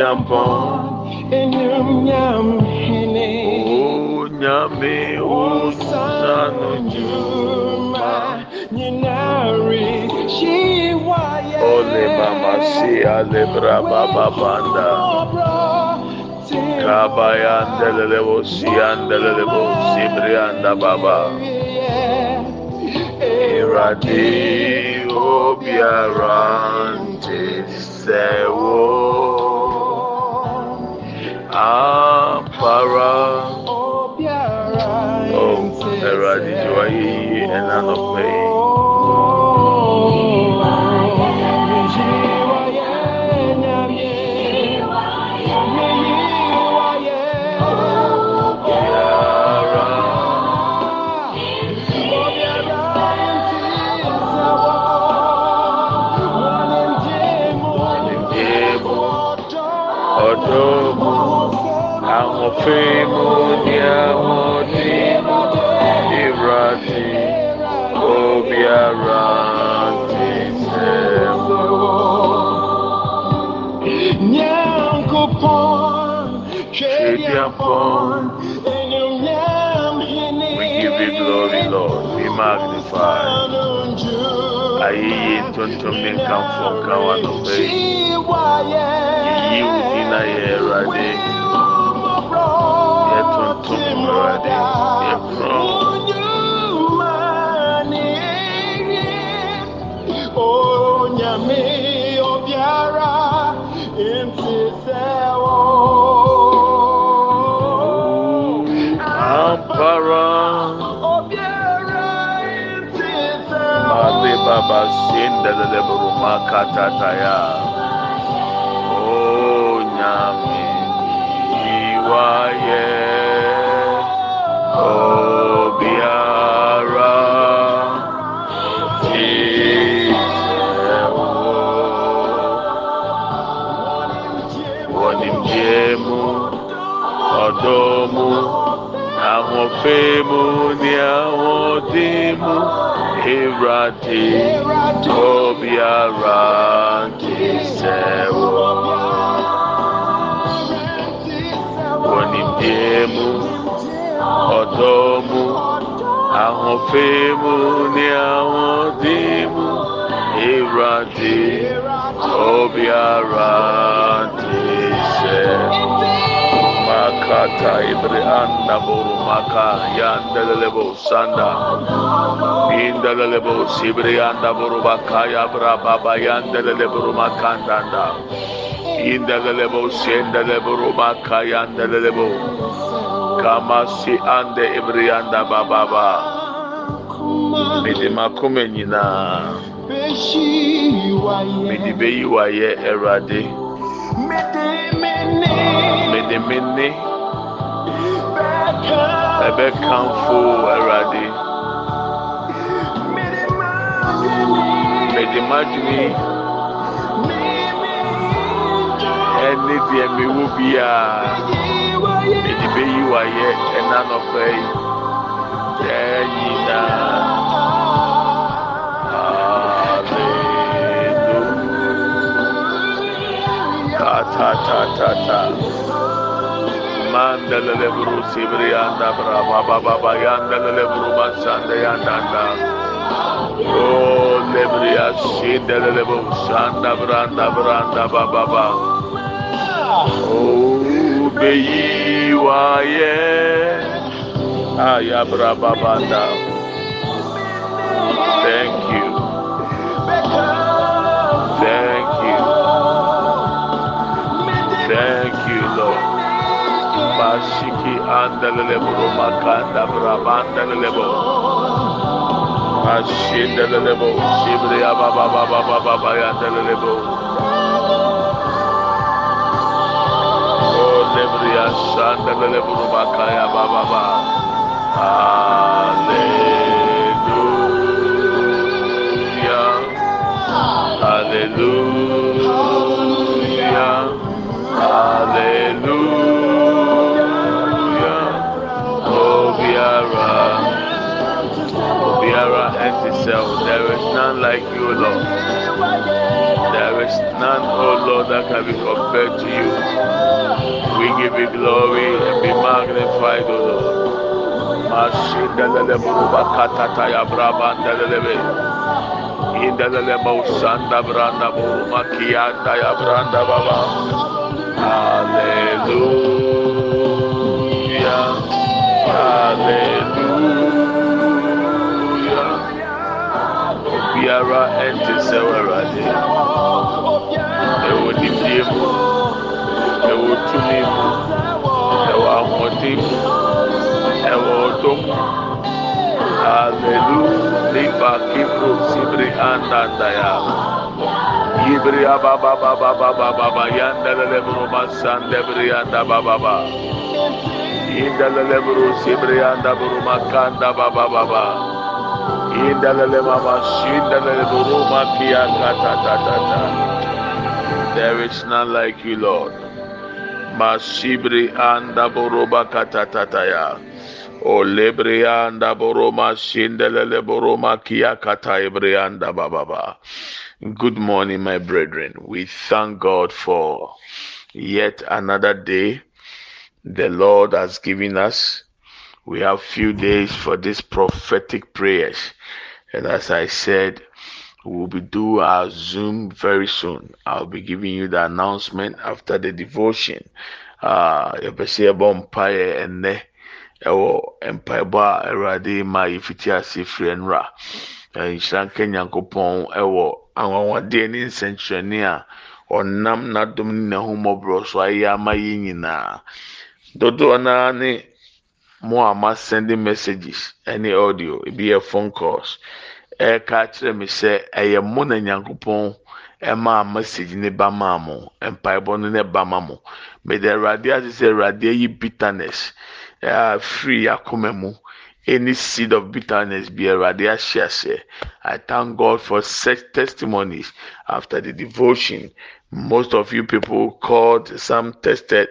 twediampɔn Enyamnyam hene o nyame osano nyuma nyinari shiwaye ole mama ale braba babanda kabaya ndelele bo si andelele bo si brianda baba irade obiara sɛwo ampara Oh, Eradi Joayi and Anope. Twediapon, We give you glory, Lord. Be magnified. Ayẹyẹ ntontom ní nkanfọ nkan wà lọ́pẹ́ yìí. Yìí wò di náà yẹ Ẹ̀rọ̀dì. Yẹ tontom Ẹ̀rọ̀dì. Yẹ kúrọ̀. Katataya. Oh nyame iwaye. Oh biara. Ọdọmu. Ahofemu ni ahodimu. Ewurade obiara ti sẹ́wọ̀. Wonimdiemu. Ọdọmu. Ahofemu ni ahodimu. Ewurade obiara ti sẹ́wọ̀. Makata ibre anda boru maka yandelebo sanda. Indelebo sibre anda boru baka ya bra baba yandelebo makanda anda indelebo sendelebo maka yandelebo kama si ande ibre anda baba ba. Mede makoma nyinaa mede beyi wayɛ awurade mede me nne ɛbɛkamfo awurade mede m'adwene ɛne deɛ mewɔ biara mede beyi wayɛ ɛna nɔpɛ yi daa Hallelujah. Ta ta ta ta. Mandalele buru sibri anda braba baba baba yandalele buru masanda yandanda. Oh lebri asindalele buru sanda branda branda baba baba. Oh beyi waye Ayabra babanda. Thank Oh, lebri ashanda lebo makaya. Hallelujah. Hallelujah. Hallelujah. Obiara and. There is none like you, Lord. There is none, oh Lord, that can be compared to you. We give you glory and be magnified, O Lord. Indelele mausanda branda branda baba. Hallelujah. Hallelujah. Obiara ente sewere Ewo nimdie mu. Ewo tumi mu. Ewo ahoɔden mu. Ewo ɔdɔ mu. Hallelujah. Liba kibro sibri andanda ya. Yibri ababa baba baba baba yanda lele broma sande bri yanda baba baba. Baba baba. There is none like you, Lord. Masibri anda boroba kata ta ta ya. O lebrianda boroma shindelele boroma kia kata ebrianda bababa. Good morning, my brethren. We thank God for yet another day the Lord has given us. We have few days for this prophetic prayers. And as I said, we'll be do our Zoom very soon. I'll be giving you the announcement after the devotion. Uh, ɛwɔ mpaebɔ a awurade ma yɛfiti ase firi nwura nhyira nka nyankopɔn ɛwɔ anwanwadeɛ ne nsɛnkyerɛnne a ɔnam n'adom ne n'ahomɔborɔ so ayɛ ama yɛn nyinaa dodoɔ naa ne mo a ma send messages ɛne audio ebi yɛ phone calls. Ɛka kyerɛ me sɛ ɛyɛ mo na nyankopɔn ɛma message ne ba maa mo mpaebɔ no ne ba ma mo. Mede awurade ase sɛ awurade ayi bitterness uh, free akoma mu. Any seed of bitterness be ahyɛ aseɛ. I thank god for such testimonies. After the devotion most of you people called some tested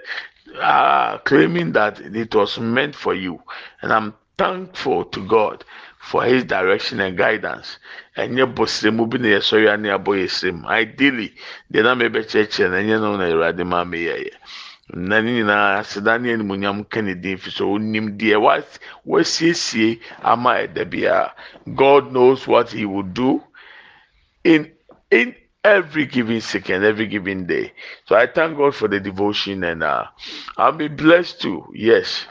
uh, claiming that it was meant for you. And i'm thankful to god for his direction and guidance. Ɛnyɛ bɔsiremu bi na yɛsɔre ane abɔ yɛ sirem ideally deɛ na mɛbɛkyerɛkyerɛ na ɛnyɛ no na awurade maa mi yɛyɛ na ne nyinaa aseda ne animonyam ka ne din fi so onim deɛ wasiesie ama ɛda god knows what he will do in in every given second every given day. So i thank god for the devotion and uh, i'll be blessed too. Yes.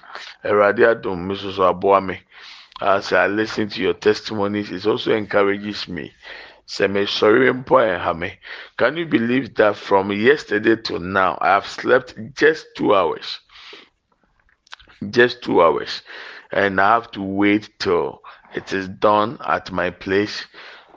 As i listen to your testimonies it also encourages ɛha me. Can you believe that from yesterday to now i have slept just two hours? Just two hours. And i have to wait till it is done at my place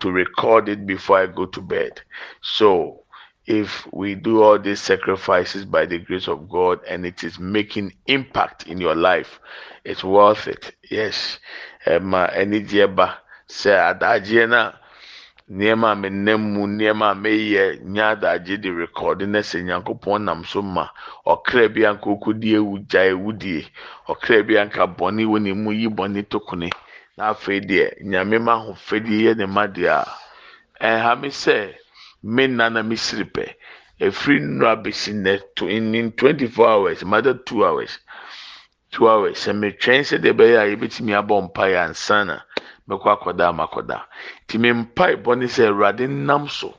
to record it before i go to bed. So if we do all these sacrifices by the grace of god and it is making impact in your life it's worth it. Yes. Ɛma anigyeɛ ba sɛ adagyeɛ na nneɛma a menam mu nneɛma a meyɛ nya adagye de rekɔde na sɛ nyankopɔn nam so ma ɔkra bi anka okodi ewu gya ewu die ɔkra bi anka bɔne wɔ ne mu yi bɔne na afei deɛ nyame ma ahofadie yɛ ne ma deɛ a ɛha me sɛ me nna na me siri pɛ. Efiri nnura besi nnɛ to in twenty four hours mother two hours. Two hours sɛ metwɛn sɛ deɛ ɛbɛyɛ a yɛbɛtumi abɔ mpa yɛ ansana mɛkɔ akɔda ama akɔda. Nti me mpa bɔ ne sɛ awurade nam so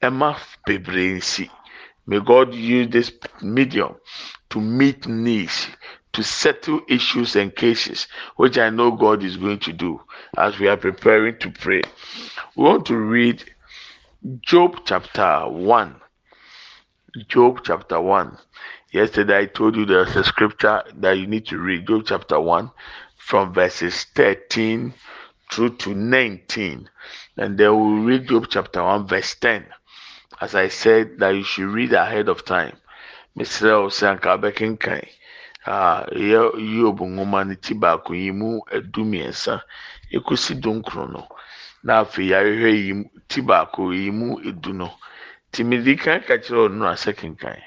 ɛma bebree nsi. May god use this medium to meet needs to settle issues and cases, which I know God is going to do as we are preparing to pray. We want to read Job chapter 1. Job chapter 1. Yesterday I told you there's a scripture that you need to read, Job chapter 1, from verses 13 through to 19. And then we'll read Job chapter 1, verse 10. As I said, that you should read ahead of time. Mr. yɛ Yob nwoma no ti baako yi mu edu mmiɛnsa ekosi dunkron no. Na afei yɛahwehwɛ yi ti baako yi mu edu no. Tìmidi kan ka ɔno asɛ kenkan.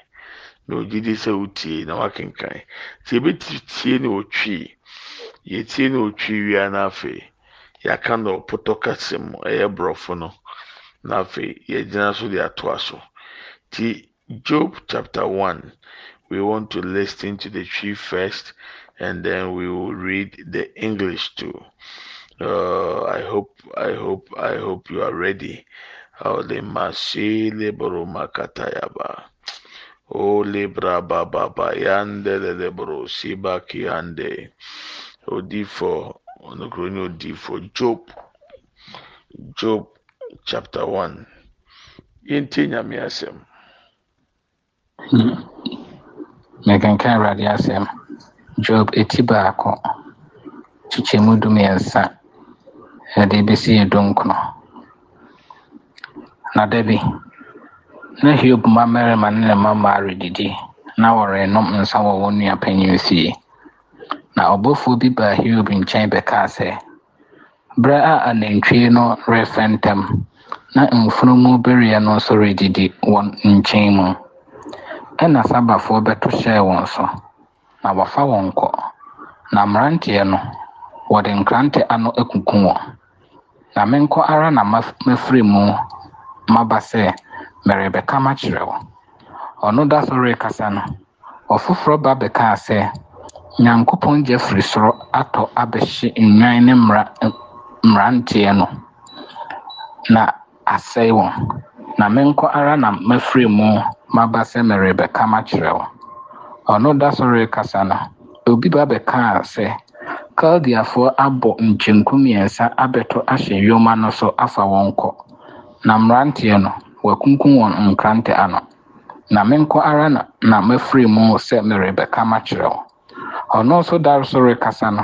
Na ogye di sɛ wotie na wakenkan tí ebi tie na otwi yɛtie na otwi wia na afei yɛaka na ɔpotɔ kasa mu ɛyɛ borɔfo no. Na afei yɛgyina so de atoa so. Ti Job chapter one. We want to listen to the chief first and then we will read the English too. Uh, I hope, I hope, I hope you are ready. Ole masile bro makatayaba. Ole braba baba yande le bro siba kiande. Odi for onokroni odi for Job. Job chapter 1. Yenti nyame asem. Mekenka awurade asɛm. Job eti baako. Kyekyɛmu du mmiɛnsa ɛde besi dunkono na dabi na hiob mmarima ne ne mmammaa redidi na wɔrenom nsa wɔ wɔn nua panyin fie. Na ɔbɔfoɔ bi baa hiob nkyɛn bɛkaa sɛ bere a anantwie no refɛ ntɛm na mfunumu bereɛ no nso redidi wɔ nkyɛn mu. Ɛna sabafoɔ bɛto hyɛɛ wɔn so. Na wɔfa wɔn kɔ. Na mmeranteɛ no wɔde nkrante ano akuku wɔn. Na menkɔ ara na mafiri mu maba sɛ merebɛka makyerɛ wo ɔno da so rekasa no ɔfoforɔ ba bɛkaa sɛ nyankopɔn gya firi soro atɔ abɛhye nnwan ne mmara mmeranteɛ no na asɛe wɔn. Na menkɔ ara na mafiri mu maba sɛ merebɛka makyerɛ wo ɔno da so rekasa no obi ba bɛkaa sɛ kaldiafoɔ abɔ nkyenku mmiɛnsa abɛto ahyɛ yoma no so afa wɔn kɔ na mmeranteɛ no wɔakunkum wɔn nkrante ano na menkɔ ara na na mafiri mu sɛ merebɛka makyerɛ wo ɔno nso da so rekasa no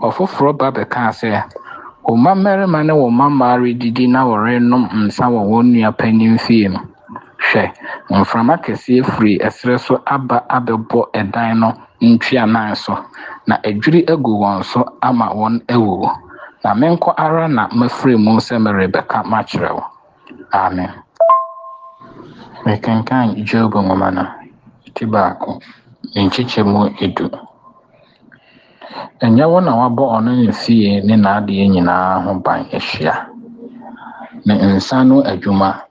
ɔfoforɔ ba bɛkaa sɛ wo mmarima ne wo mmammaa redidi na wɔrenom nsa wɔ wɔn nua panyin fie hwɛ. Mframa kɛseɛ firi ɛserɛ so aba abɛbɔ ɛdan no ntwianan so. Na adwiri agu wɔn so ama wɔn awuwu na menkɔ ara na mafiri mu sɛ merebɛka makyerɛ wo. Amen. Mekenkan job nwoma no. Ti baako nkyekyɛ mu edu. Ɛnyɛ wo na wabɔ ɔno ne fie ne n'adeɛ nyinaa ho ban ahyia? Ne nsa no adwuma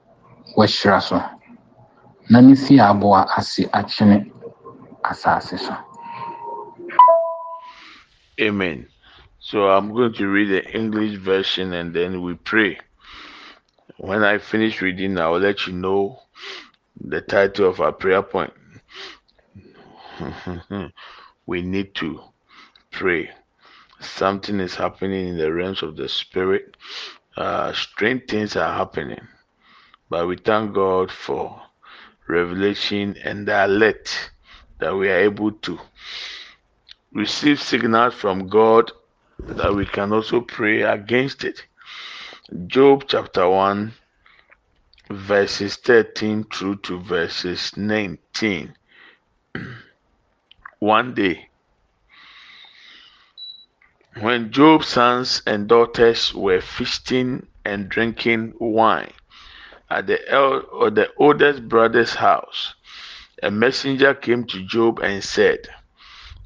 wahyira so. Na ne fie aboa ase akyene asase so. Amen. So I'm going to read the English version and then we pray. When I finish reading, I will let you know the title of our prayer point. we need to pray. Something is happening in the realms of the spirit. Uh, strange things are happening. But we thank God for revelation and the alert that we are able to receive signals from God that we can also pray against it. Job chapter 1, verses 13 through to verses 19. One day, when Job's sons and daughters were feasting and drinking wine, at the, el- or the oldest brother's house, a messenger came to Job and said,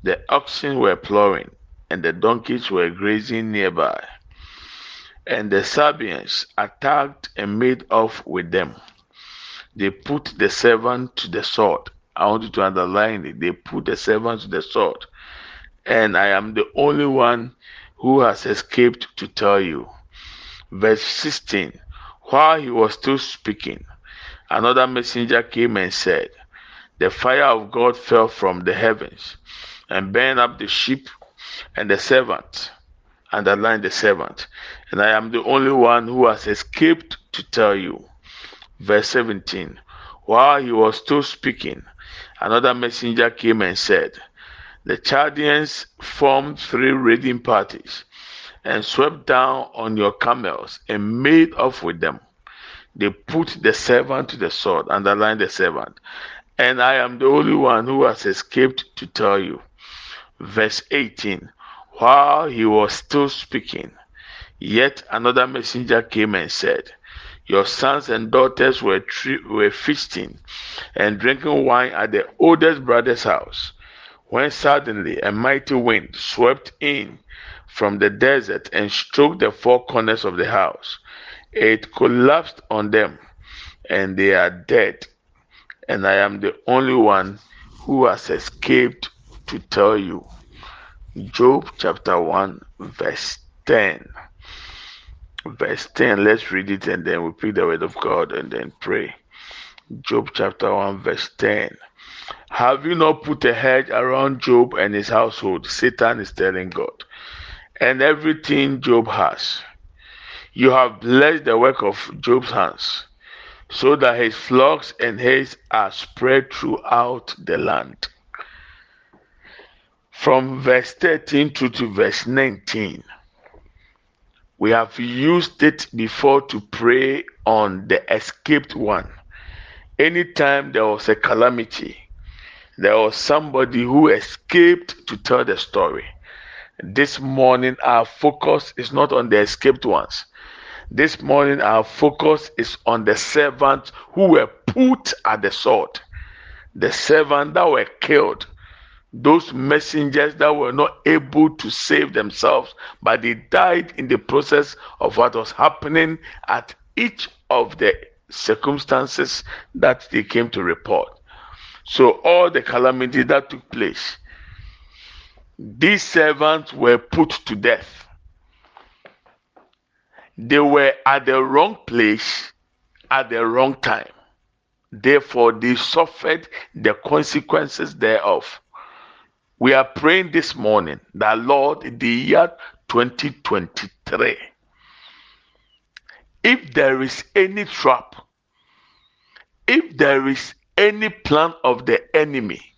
The oxen were plowing, and the donkeys were grazing nearby, and the Sabeans attacked and made off with them. They put the servant to the sword. I want you to underline it. They put the servant to the sword. And I am the only one who has escaped to tell you. Verse 16 while he was still speaking, another messenger came and said, The fire of God fell from the heavens and burned up the sheep and the servant. Underline the servant. And I am the only one who has escaped to tell you. Verse 17. While he was still speaking, another messenger came and said, The Chaldeans formed three raiding parties and swept down on your camels and made off with them. They put the servant to the sword, underline the servant, and I am the only one who has escaped to tell you. Verse 18 While he was still speaking, yet another messenger came and said, Your sons and daughters were, were feasting and drinking wine at the oldest brother's house, when suddenly a mighty wind swept in from the desert and struck the four corners of the house. It collapsed on them, and they are dead. And I am the only one who has escaped to tell you. Job chapter 1, verse 10. Verse 10, let's read it and then we pick the word of God and then pray. Job chapter 1, verse 10. Have you not put a hedge around Job and his household? Satan is telling God. And everything Job has. You have blessed the work of Job's hands, so that his flocks and herds are spread throughout the land. From verse 13 through to verse 19, we have used it before to pray on the escaped one. Anytime there was a calamity, there was somebody who escaped to tell the story. This morning, our focus is not on the escaped ones. This morning, our focus is on the servants who were put at the sword, the servants that were killed, those messengers that were not able to save themselves, but they died in the process of what was happening at each of the circumstances that they came to report. So, all the calamity that took place, these servants were put to death. They were at the wrong place at the wrong time. Therefore, they suffered the consequences thereof. We are praying this morning that, Lord, the year 2023, if there is any trap, if there is any plan of the enemy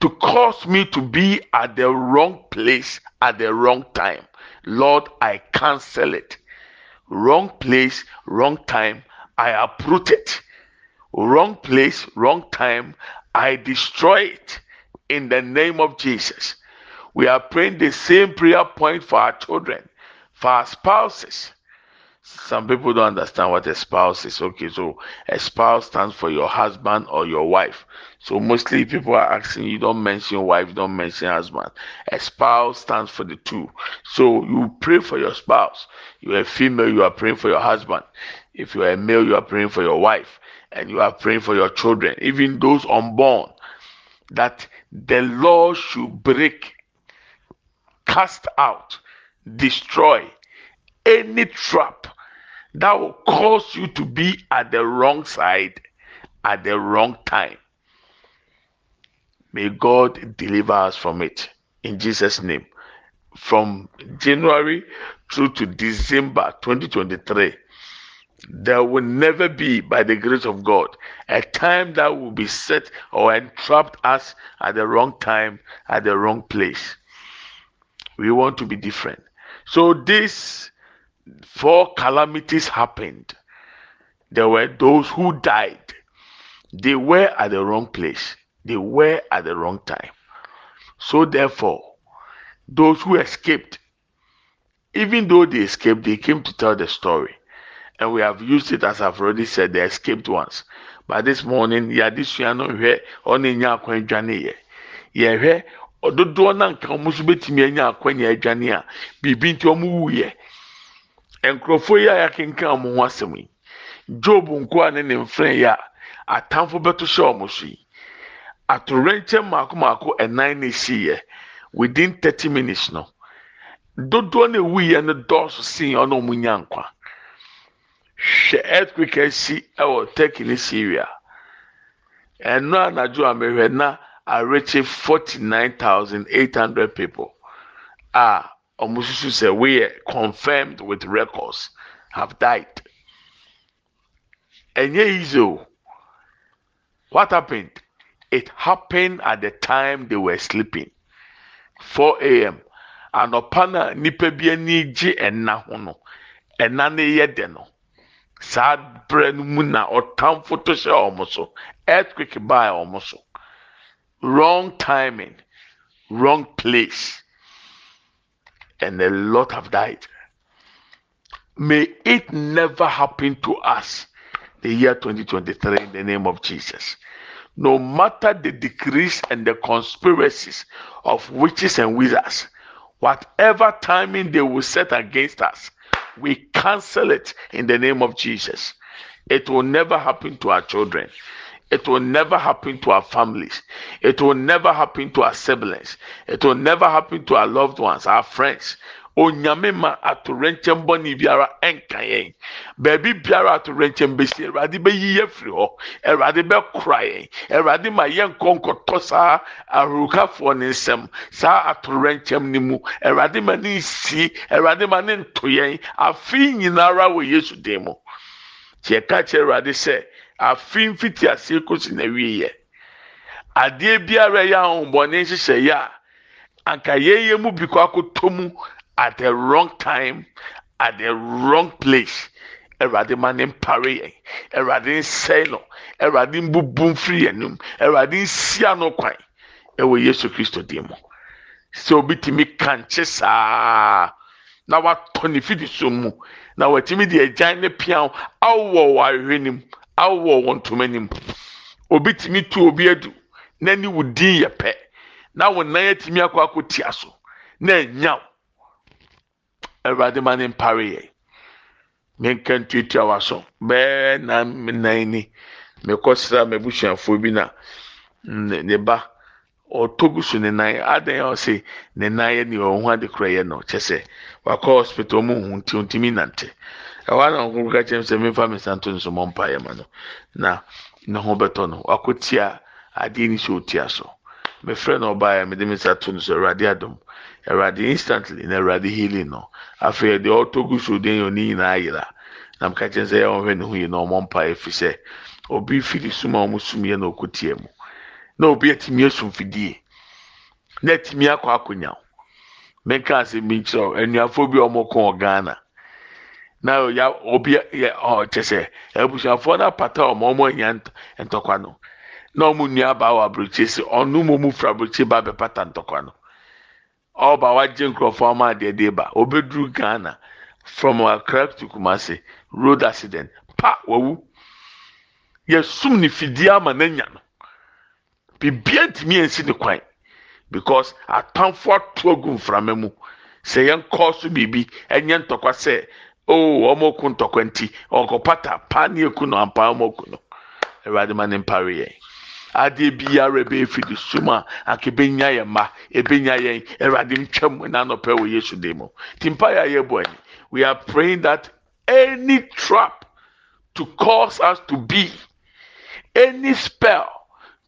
to cause me to be at the wrong place at the wrong time, Lord, I cancel it. Wrong place, wrong time, I uproot it. Wrong place, wrong time, I destroy it in the name of Jesus. We are praying the same prayer point for our children, for our spouses. Some people don't understand what a spouse is. Okay, so a spouse stands for your husband or your wife. So mostly people are asking you don't mention wife, don't mention husband. A spouse stands for the two. So you pray for your spouse. You're a female, you are praying for your husband. If you are a male, you are praying for your wife. And you are praying for your children, even those unborn. That the law should break, cast out, destroy any trap that will cause you to be at the wrong side at the wrong time. May God deliver us from it in Jesus' name. From January through to December 2023, there will never be, by the grace of God, a time that will be set or entrapped us at the wrong time, at the wrong place. We want to be different. So, these four calamities happened. There were those who died. They were at the wrong place, they were at the wrong time. So, therefore, those who escaped, even though they escaped, they came to tell the story and we have used it as I've already said, the escaped ones. But this morning, yɛade oh, no hwɛ ɔne nya akwan dwane yɛ. Yɛhwɛ dodoɔ na nka wɔn nso betumi anya akwan adwane a biribi nti wɔn wu yɛ. Nkurɔfoɔ yi a yɛakenkan wɔn Job nko a ne ne mfrɛ yi a atamfo. Atorɛnkyɛm mako mako ɛnan na esi yɛ within thirty minutes no. Dodoɔ na ewu yɛ no dɔɔso sin ɔna wɔn nya nkwa. hwɛ earthquake asi wɔ turkey ne syria. Ɛno anadwo a mehwɛ na arekye forty nine thousand eight hundred people a wɔn susu sɛ wɔyɛ confirmed with records have died. Ɛnyɛ easy o. What happened it happened at the time they were sleeping. Four a.m. anɔpa na nipa bi ani gye ɛna ho no no yɛ de no. Earthquake baa wɔn wrong timing. Wrong place. And a lot have died. May it never happen to us. The year 2023 in the name of jesus no matter the decrees and the conspiracies of witches and wizards whatever timing they will set against us we cancel it in the name of Jesus. It will never happen to our children. It will never happen to our families. It will never happen to our siblings. It will never happen to our loved ones, our friends. Onyame ma atorenkyɛm bɔne biara ɛnka yɛn. Baabi biara atorenkyɛm bɛsi awurade bɛyi yɛ firi hɔ. Awurade bɛkora yɛn. Awurade ma yɛnkɔ nkɔtɔ saa ahurukafoɔ ne nsɛm saa atorenkyɛm ne mu. Awurade ma ne nsi awurade ma ne nto yɛn. Afei nyinara wɔ yesu dan mu. Kyɛ ka kyerɛ awurade sɛ afei mfiti aseɛ kosi na wie yɛ. Adeɛ biara yɛ ahombɔne nhyehyɛeɛ a anka yɛyɛ mu bi kɔ akɔtɔ mu at the wrong time at the wrong place. Awurade ma ne mpare yɛn awurade nsɛn no awurade mbubu mfiri yɛn anim awurade nsia no kwan ɛwɔ yesu kristo dim mu sɛ obi tumi kankye saa na watɔ ne fidi so mu na watumi de agyan ne piaw awɔ wɔ ahwehwɛ nim awɔ wɔ ntoma nim obi tumi tu obi adu n'ani wò din yɛ pɛ na wɔn nan atumi akɔ akɔ tia so na enyaw awurade ma ne mpare yɛ menka ntuatua w'aso bɛɛ na nan ni. Mekɔ sra m'abusuafoɔ bi na. Ne ba. Ɔtɔ gu so ne nan adan a ɔse ne nan yɛ ne ɔho ade kora yɛ no kyɛ sɛ wakɔ hospital mu hu nti ntumi nante. Ɛwɔ ana ɔkoko ka kyerɛ sɛ mefa me santo nso mɔ mpa yɛ ma no. Na ne ho bɛtɔ no. Wakɔ tia adeɛ ni sɛ ɔtia so. Mefrɛ no ɔbaa yɛ mede me nsa to no so awurade adom awurade instantly na awurade healing no afei deɛ ɔtɔ gu so den yɛ ɔne nyinaa yera na meka kyerɛ sɛ yɛ ɔhwɛ ne ho yi na ɔmɔ mpa yɛ fi sɛ obi firi sum a ɔmo sum yɛ na ɔkɔ tia mu na obi atumi asum fidie. Na atumi akɔ akonnyaw menka ase mi nkyerɛ anuafo bi a ɔmo kɔn ghana na. Ya obi yɛ ɔ kyɛ sɛ abusuafoɔ no apata ɔmo ɔmo anya nt- ntɔkwa no na ɔmo nua aba wɔ aburokyi si ɔno mo mu fura aburokyi ba bɛpata ntɔkwa no ɔba wagye nkurɔfoɔ ama adeɛ de ba. Obeduru ghana. From accra to kumasi. Road accident. Pa wawu. Yɛsum ne fidie ama n'anya no. Bibia ntumi ansi ne kwan. Because atamfo ato agu mframa mu. Sɛ yɛn kɔɔ so biribi. Ɛnyɛ ntɔkwa sɛ oo wɔn ko ntɔkwa nti. Ɔkɔpata paa ne eku no ampa wɔn ku no. Awurade ma ne mpare yɛn adeɛ biara efi de sum a aka ebenya yɛn mma ebenya yɛn awurade ntwam n'anɔpɛ wɔ yesu de mu ti mpa yɛ ayɛ bɔ ani we are praying that any trap to cause us to be any spell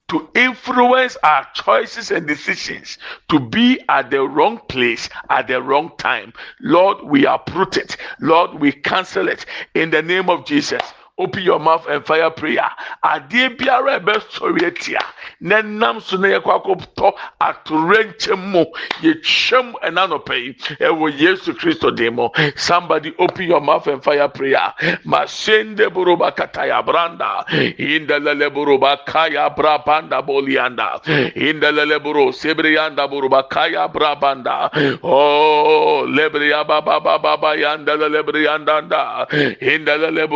to influence our choices and decisions to be at the wrong place at the wrong time. Lord, we uproot it. Lord, we cancel it in the name of Jesus. Open your mouth and fire prayer. Adeɛ biara ɛbɛ sɔre atia na nam so na yɛkɔ akɔtɔ atorenkyɛm mu yɛtwam ɛna nɔpɛ yi ɛwɔ Yesu. Somebody open your mouth and fire prayer. Masende buruba kataya branda. Indelele buruba kaya brabanda bolianda. Indelele buru sebrianda buruba kaya brabanda. Oh lebria baba baba baba yandelele brianda da. Indelele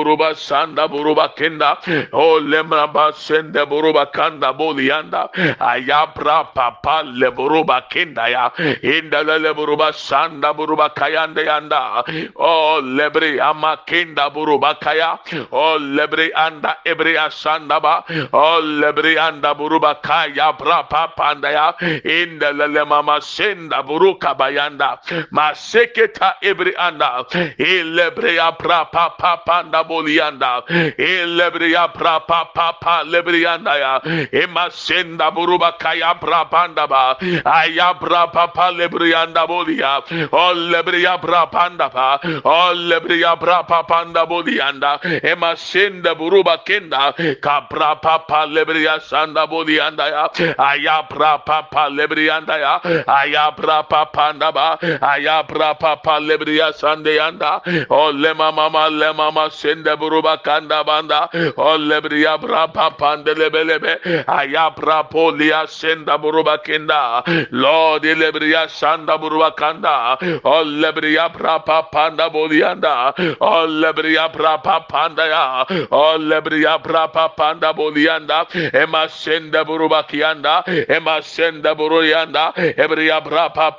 sanda buruba kenda. Oh lemra ba sende buruba kanda bolianda. Ayabra papa le buruba kenda ya. Indelele buruba sanda buruba kayanda yanda. Oh lebre ama kenda buruba kaya. Oh lebre anda ebre asanda ba. Oh lebre anda buruba kaya bra papa anda ya. Indelele mama senda buruka bayanda. Maseketa ebre anda. Ilebre ya bra papa panda bolianda. Elebriya pra pa pa pa lebriyanda ya emasenda buruba kaya pra panda ba aya pra pa pa lebriyanda bodia o lebriya pra panda pa o lebriya pra pa panda bodianda emasenda buruba kenda kapra pa pa lebriya sanda bodianda ya aya pra pa pa lebriyanda ya aya pra pa panda ba aya pra pa pa lebriya sande yanda o le mama le mama sende buruba kanda banda o lebriya pra pa pande lebelebe aya pra polia senda buruba kenda lord lebriya sanda buruba kanda o lebriya pra pa panda bolianda o lebriya pra pa panda ya o lebriya pra pa panda bolianda ema senda buruba kianda ema senda buruyanda ebriya pra pa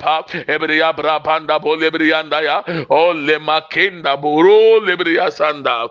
ebriya pra panda bolebrianda ya o le makenda buru lebriya sanda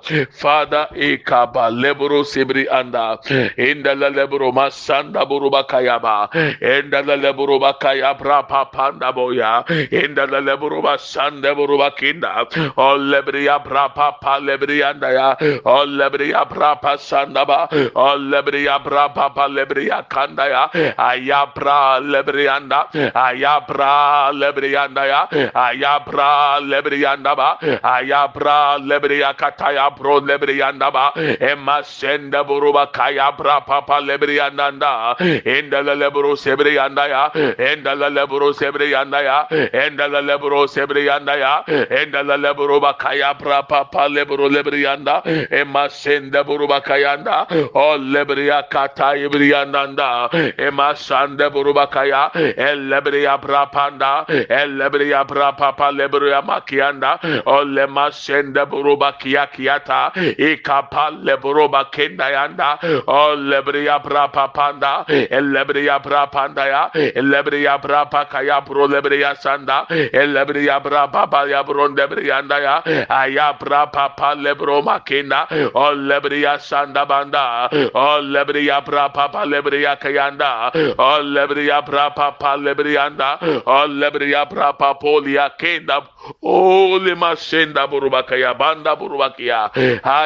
father ekaba lebro sebri anda. Eh. Inda la lebro masanda buruba kayaba eh. inda la lebro bakaya pra pa panda boya. Eh. Inda la lebro basanda buruba kinda o lebriya pra pa pa lebrianda ya. O lebriya pra pa sanda ba. O lebriya pra pa pa lebriya ya. Aya pra lebrianda aya pra lebrianda ya. Aya pra lebrianda ba. Aya pra lebriya kataya pro lebrianda ba emma senda buruba kaya pra papa lebrianda nda enda la lebro sebrianda ya enda la lebro sebrianda ya enda la lebro sebrianda ya enda la lebro ba kaya pra papa lebro lebrianda emma senda buruba kayanda o lebriya kata ibrianda nda emma sanda buruba kaya el lebriya pra panda el lebriya pra papa lebriya makianda o lema senda buruba kia kiata ikapa leburuba kenda yanda o lebriya pra papanda el lebriya pra panda ya el lebriya pra pakaya pro lebriya sanda el lebriya pra papa ya bron lebriyanda ya aya pra papa lebro makenda o lebriya sanda banda o lebriya pra papa lebriya kayanda o lebriya pra papa lebriyanda o lebriya pra papa polia kenda o le masenda buruba kaya banda buruba kia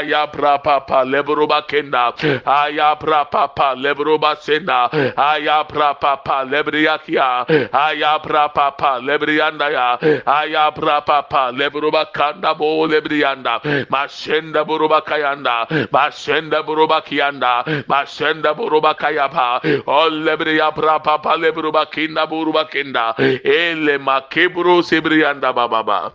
aya pra papa lebruba kenda. Aya pra papa lebruba senda. Aya pra papa lebriya kia aya pra papa lebriyanda ya aya kanda bo lebriyanda masenda buruba kayanda. Masenda buruba kianda masenda buruba kayaba. O lebriya pra papa lebruba kinda buruba kenda. Ele makebro sebriyanda baba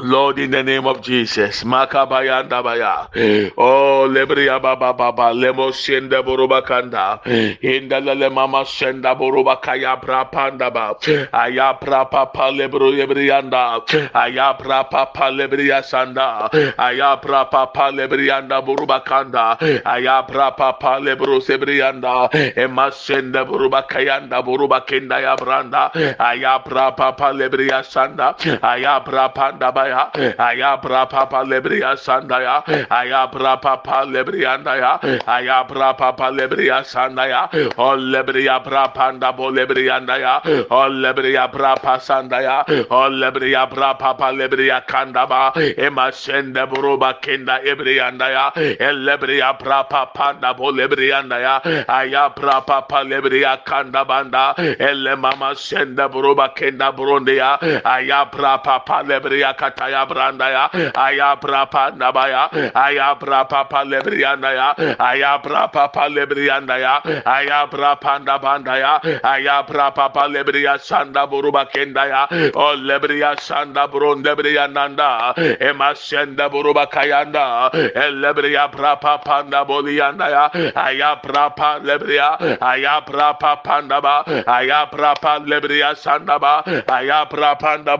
Lord, in the name of Jesus, Makabaya Dabaya, eh. Oh, Lebria Baba Baba, Lemo Senda Borobakanda, eh. Inda Le Mama Senda Borobakaya Prapandaba, Aya Prapapa Lebro Lebrianda, Aya Prapapa Lebria Sanda, Aya Prapapa Lebrianda Borobakanda, Aya Prapapa Lebro Sebrianda, Emma Senda Borobakayanda Borobakenda Yabranda, Aya Prapapa Lebria Sanda, Aya Prapanda ya eh. aya bra papa lebriya sanda ya eh. aya bra papa lebriyanda ya eh. aya bra papa lebriya sanda ya o lebriya bra panda bo lebriyanda ya o lebriya bra pasanda ya o lebriya bra papa lebriya kanda ba ema sende buruba kenda ebriyanda ya el lebriya bra papa da bo lebriyanda ya aya bra papa lebriya kanda banda el mama sende buruba kenda burundi ya aya bra papa lebriya kataya branda ya aya brapa nabaya aya brapa pa lebrianda ya aya brapa pa lebrianda ya aya brapa ndabanda ya aya brapa pa lebria sanda buruba kenda ya o lebria sanda buron lebria nanda ema senda buruba kayanda el lebria brapa panda bolianda ya aya brapa lebria aya brapa panda ba aya brapa lebria sanda ba aya brapa nda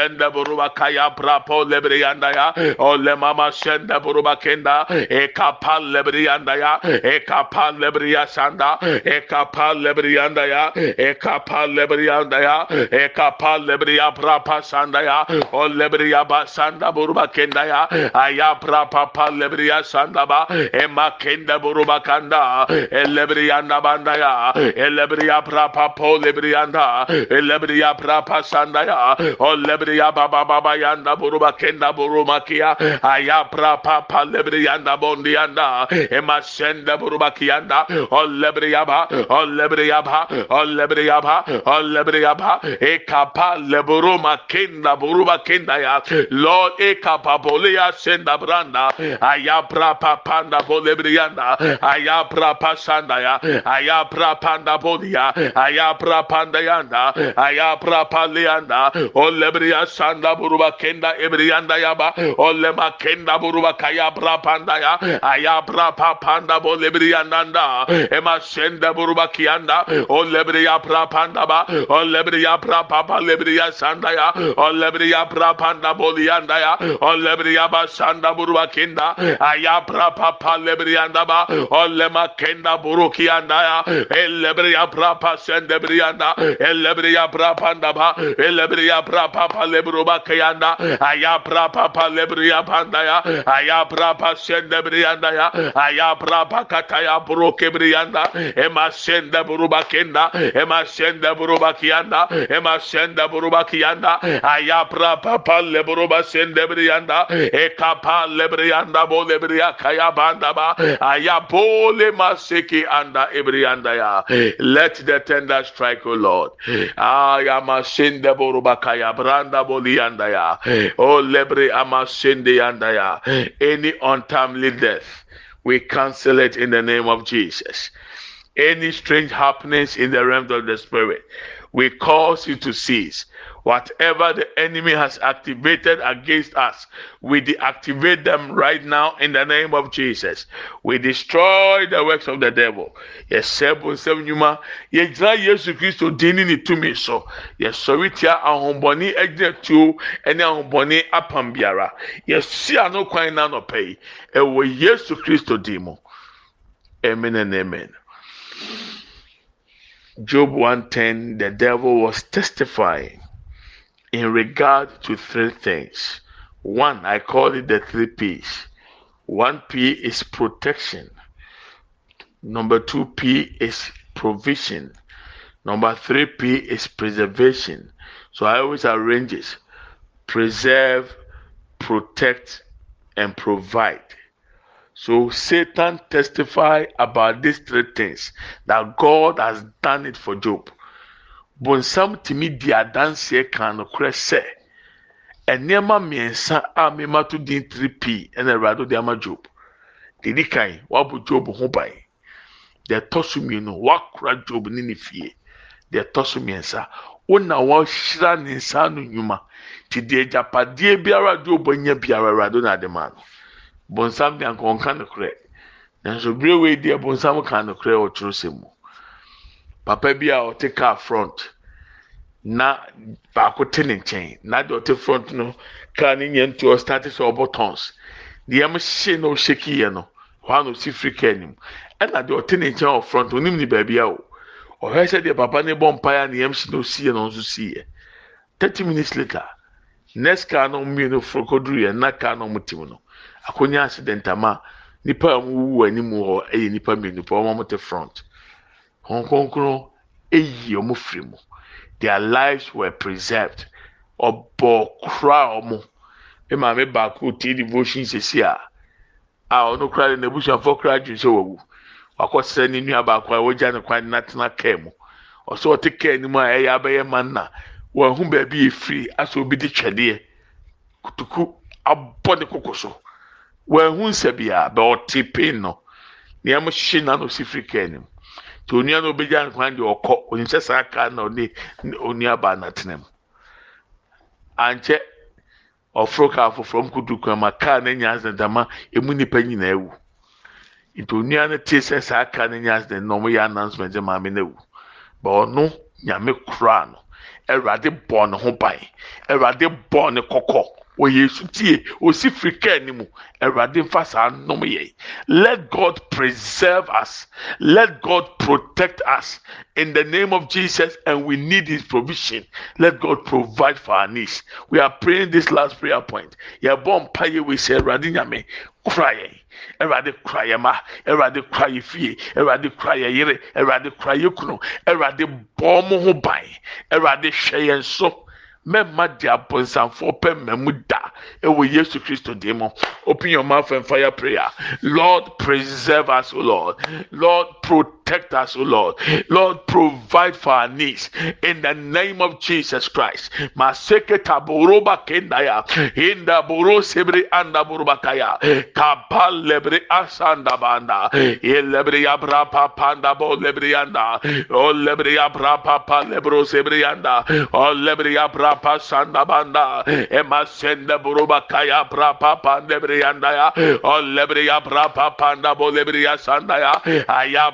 senda buruba kaya prapo lebrianda ya ole mama senda buruba kenda. E kapal lebrianda ya e kapal lebria sanda e kapal lebrianda ya e kapal lebrianda ya e kapal lebria prapa sanda ya o lebria ba sanda buruba kenda ya aya prapa pal lebria sanda ba. E makenda buruba kanda. E lebrianda banda ya e lebria prapa po lebrianda e lebria prapa sanda ya o lebria lebriya baba baba yanda buruba kenda buruma kia aya pra pa pa lebriya yanda bondi yanda ema senda buruba kianda o lebriya ba o lebriya ba o lebriya ba o lebriya ba. E kapa leburuma kenda buruba kenda ya. Lord e kapa bolia senda branda aya pra pa panda bolebriyanda aya pra pa sanda ya. Aya pra panda bolia aya pra panda yanda aya pra pa leanda o lebriya sanda buruba kenda ebriyanda yaba o lema kenda buruba kaya pra panda ya. Aya pra pa panda bolebriyanda ema senda buruba kianda o lebriya pra panda ba. O lebriya pra pa pa lebriya sanda ya. O lebriya pra panda bolianda ya. O lebriya ba sanda buruba kenda. Aya pra pa pa lebriyanda ba. O lema kenda burukianda ya. El lebriya pra pa senda briyanda. El lebriya pra panda ba. El lebriya pra pa pa lebruba kayanda aya pra pa pa lebriya panda ya aya pra pa senda briyanda ya aya pra pa kataya buruke briyanda ema senda buruba kenda ema senda buruba kiyanda ema senda buruba kiyanda aya pra pa lebruba senda briyanda e kapa lebriyanda bo lebriya kaya banda ba aya bole maseki anda ebriyanda ya let the tender strike o lord. Aya masenda buruba kaya branda bolianda ya o lebre ya any untimely death we cancel it in the name of Jesus. Any strange happenings in the realm of the spirit, we cause you to cease. Whatever the enemy has activated against us, we deactivate them right now in the name of Jesus. We destroy the works of the devil. Yes, seven seven yuma. Yegyina Yesu Kristo dini ni tumi so. Yɛsɔre tia ahombɔni egyina tuo ɛne ahombɔni apam biara. Yɛsi ano kwan na anɔpɛ yi. Ɛwɔ Yesu Kristo din mu. Amen and amen. Job 110, the devil was testifying in regard to three things. One, I call it the three P's. One P is protection. Number two P is provision. Number three P is preservation. So I always arrange it. Preserve, protect, and provide. So Satan testify about these three things that God has done it for Job. Bonsam tumi di adanseɛ kan nokorɛ sɛ nneɛma mmiɛnsa a mema to din tiri pii ɛna awurade de ama Job. Didi kan wabɔ Job ho ban. Deɛ ɛtɔ so mmienu wakora Job ne ne fie. Deɛ ɛtɔ so mmiɛnsa wona wahyira ne nsa ano nnwuma ti deɛ agyapadeɛ biara Job anya biara awurade na ade ma no. bonsam de anka ɔnka nokorɛ nanso bere wei deɛ bonsam ka nokorɛ wɔ twerɛsɛm mu papa bi a ɔte car front na baako te ne nkyɛn. Na deɛ ɔte front no car ne nyɛ nti ɔstarte sɛ ɔbɔ tons. Deɛ ɛm hye na ɔhyɛ kiiɛ no hɔ na ɔsi firi car anim ɛna deɛ ɔte ne nkyɛn wɔ front onim ne baabi a o. Ɔhwɛ sɛ deɛ papa ne bɔ mpaeɛ a ne yɛm hye na ɔsi yɛ no nso si yɛ thirty minutes later next car no mmienu foro koduru yɛ na car no ɔmo tim no akonnwa accident ama nipa a wɔwu anim hɔ yɛ nipa mmienu pa wɔn te front wɔn kronkron eyi wɔn firi mu their lives were preserved. Ɔbɔ kora wɔn maame baako tie devotion sisi a a ɔno kora de n'abusuafo kora adwene sɛ wawu wakɔsrɛ ne nua baako a wɔgya ne kwan na tena kaa mu ɔsɛ ɔte kaa anim a ɛyɛ abɛyɛ man na wɔn ho baabi yɛ firi asɛ obi de twɛdeɛ kutuku abɔ ne koko so. wɔahu nsa bia bɛ ɔte pain no nneɛma hye na na osi firi kaa nim nti onua no obegya ne kwan deɛ ɔkɔ onyinhyɛ saa kaa na ɔne onua baa n'atena mu. Ankyɛ ɔforo kaa foforɔ mu kudu kwan ma kaa no nya asɛntama emu nipa nyinaa ewu nti onua no te sɛ saa kaa no nya asɛnt na ɔmo yɛ announcement sɛ maame no ewu ba ɔno nyame kura no. Ɛwurade bɔ ne ho ban. Ɛwurade bɔ ne let god preserve us. Let god protect us. In the name of jesus and we need his provision. Let god provide for our needs. We are praying this last prayer point. Yɛbɔ mpa yɛ wei sɛ yɛ ma. Awurade kura yɛ fie. Awurade kura yɛ yere. Awurade kura yɛ kunu. Awurade bɔ ɔmo ho ban. Hwɛ yɛn so mɛmma de abonsamfoɔ pɛ mmamu da ɛwɔ yesu kristo dim mu open your mouth and fire prayer. Lord preserve us o lord. Lord protect us o lord. Lord provide for our needs. In the name of jesus christ. Kendaya. Inda anda kapal lebre asanda banda. Abra bo lebre anda. O lebre abra papa lebro anda. O lebre abra banda. Emasende burubakaya bra papa lebre anda ya o lebre abra bo lebre asanda ya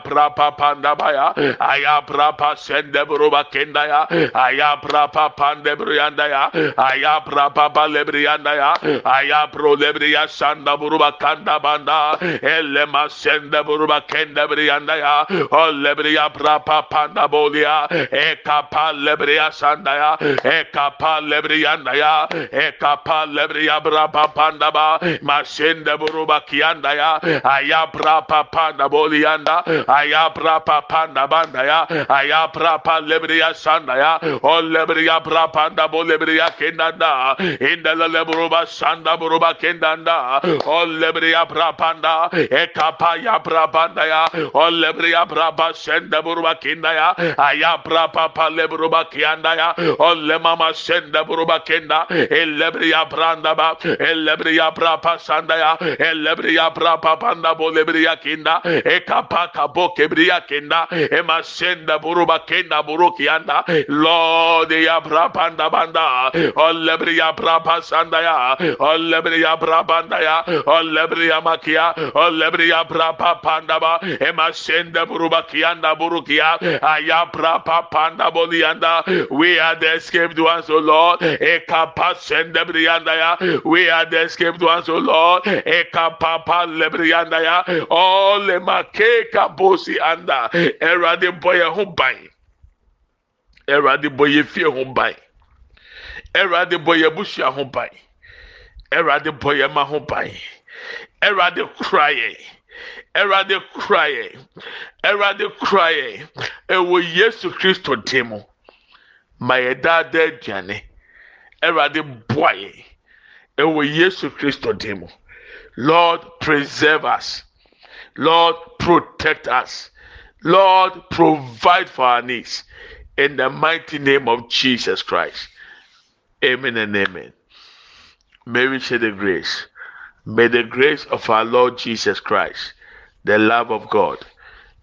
panda baya aya bra pa sende buruba kenda ya aya bra pande bruyanda ya aya bra papa lebrianda ya aya pro lebria sanda buruba kanda banda elle masende buruba kenda brianda ya o lebria bra panda bolia e lebria sanda ya e kapa lebrianda ya e kapa lebria bra panda ba masende buruba kianda ya aya bra panda bolianda bra panda banda ya aya bra pa lebria sanda ya o lebria bra panda bo lebria kendanda inda lebruba sanda buruba kendanda o lebria bra panda e kapa ya bra panda ya o lebria bra ba senda buruba kenda ya aya bra pa lebruba kianda ya o le mama senda buruba kenda e lebria branda ba e lebria bra pa sanda ya e lebria bra pa panda bo lebria kenda e kapa kabo kenda e buruba kenda buruki anda lord ya brabanda banda o lebria bra pa sanda ya o lebria bra ya o lebria makia o lebria bra panda ba e buruba kianda burukia aya bra pa panda bolianda. We are the escaped ones o lord. E kapa senda brianda ya we are the escaped ones o lord. E kapa pa lebrianda ya o le make kabosi anda erade boy ho ban. Erade boy fie ho ban. Erade boy abusua ho ban. Erade boy ma ho ban. Erade kraye. Erade kraye. Erade kraye. Ɛwɔ yesu kristo dim mu. Ma yɛ daadaa aduane. Erade boa yɛ ɛwɔ yesu kristo dim mu. Lord preserve us. Lord protect us lord provide for our needs. In the mighty name of jesus christ. Amen and amen. May we share the grace. May the grace of our lord jesus christ the love of god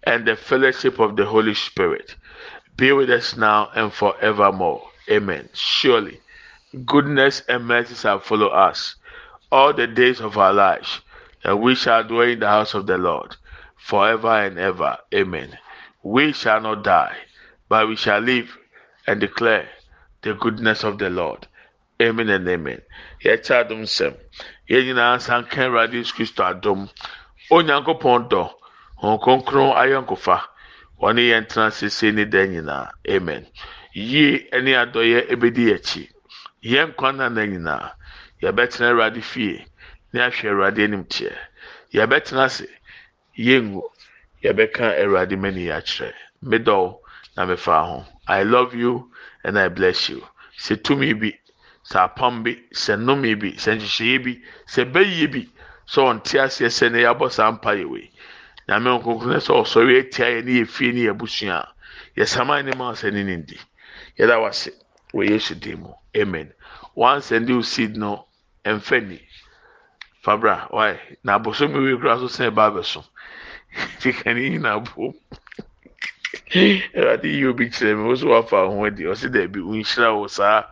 and the fellowship of the holy spirit be with us now and forevermore. Amen. Surely goodness and mercy shall follow us all the days of our lives, and we shall dwell in the house of the Lord forever and ever. Amen. We shall not die, but we shall live and declare the goodness of the Lord. Amen and amen. Yɛkyɛ adom nsɛm. Yɛn nyinaa san ka Awurade Yesu Kristo adom. Onyankopɔn dɔ. Wɔn kronkron ayɔnkofa. Wɔne yɛn tena sese ne dan nyinaa. Amen. Yie ne adɔyɛ ebedi akyi. Yɛn kwan na nyinaa. yɛbɛtena awurade fie na ahwɛ awurade anim teɛ yɛbɛtena ase yɛngu yɛbɛka awurade mani akyerɛ medɔw na mefa ho. I love you and i bless you. Sɛ tumi bi sɛ apam bi sɛ nnome bi sɛ nhyehyɛeɛ bi sɛ bɛyie bi sɛ ɔnte aseɛ sɛ ne yɛabɔ saa mpa yɛ wei nyame nkonkron sɛ ɔsɔre atia yɛ ne yɛ fie ne yɛ abusua a yɛsaman ne ma sɛ ne ne ndi yɛda wase wɔ yesu din mu. Amen. And you seed no mfa ni fabra why? Na abosom wi kura so sɛ ba abɛso kikani nyina abom ɛwɛde yi obi kyerɛ mi woso wafa ho adi ɔsi dɛbi nhyira wo saa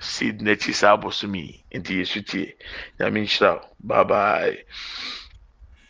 seed n'akyi saa abosom yi nti yesu tie. Nyame nhyira wo. Bye bye.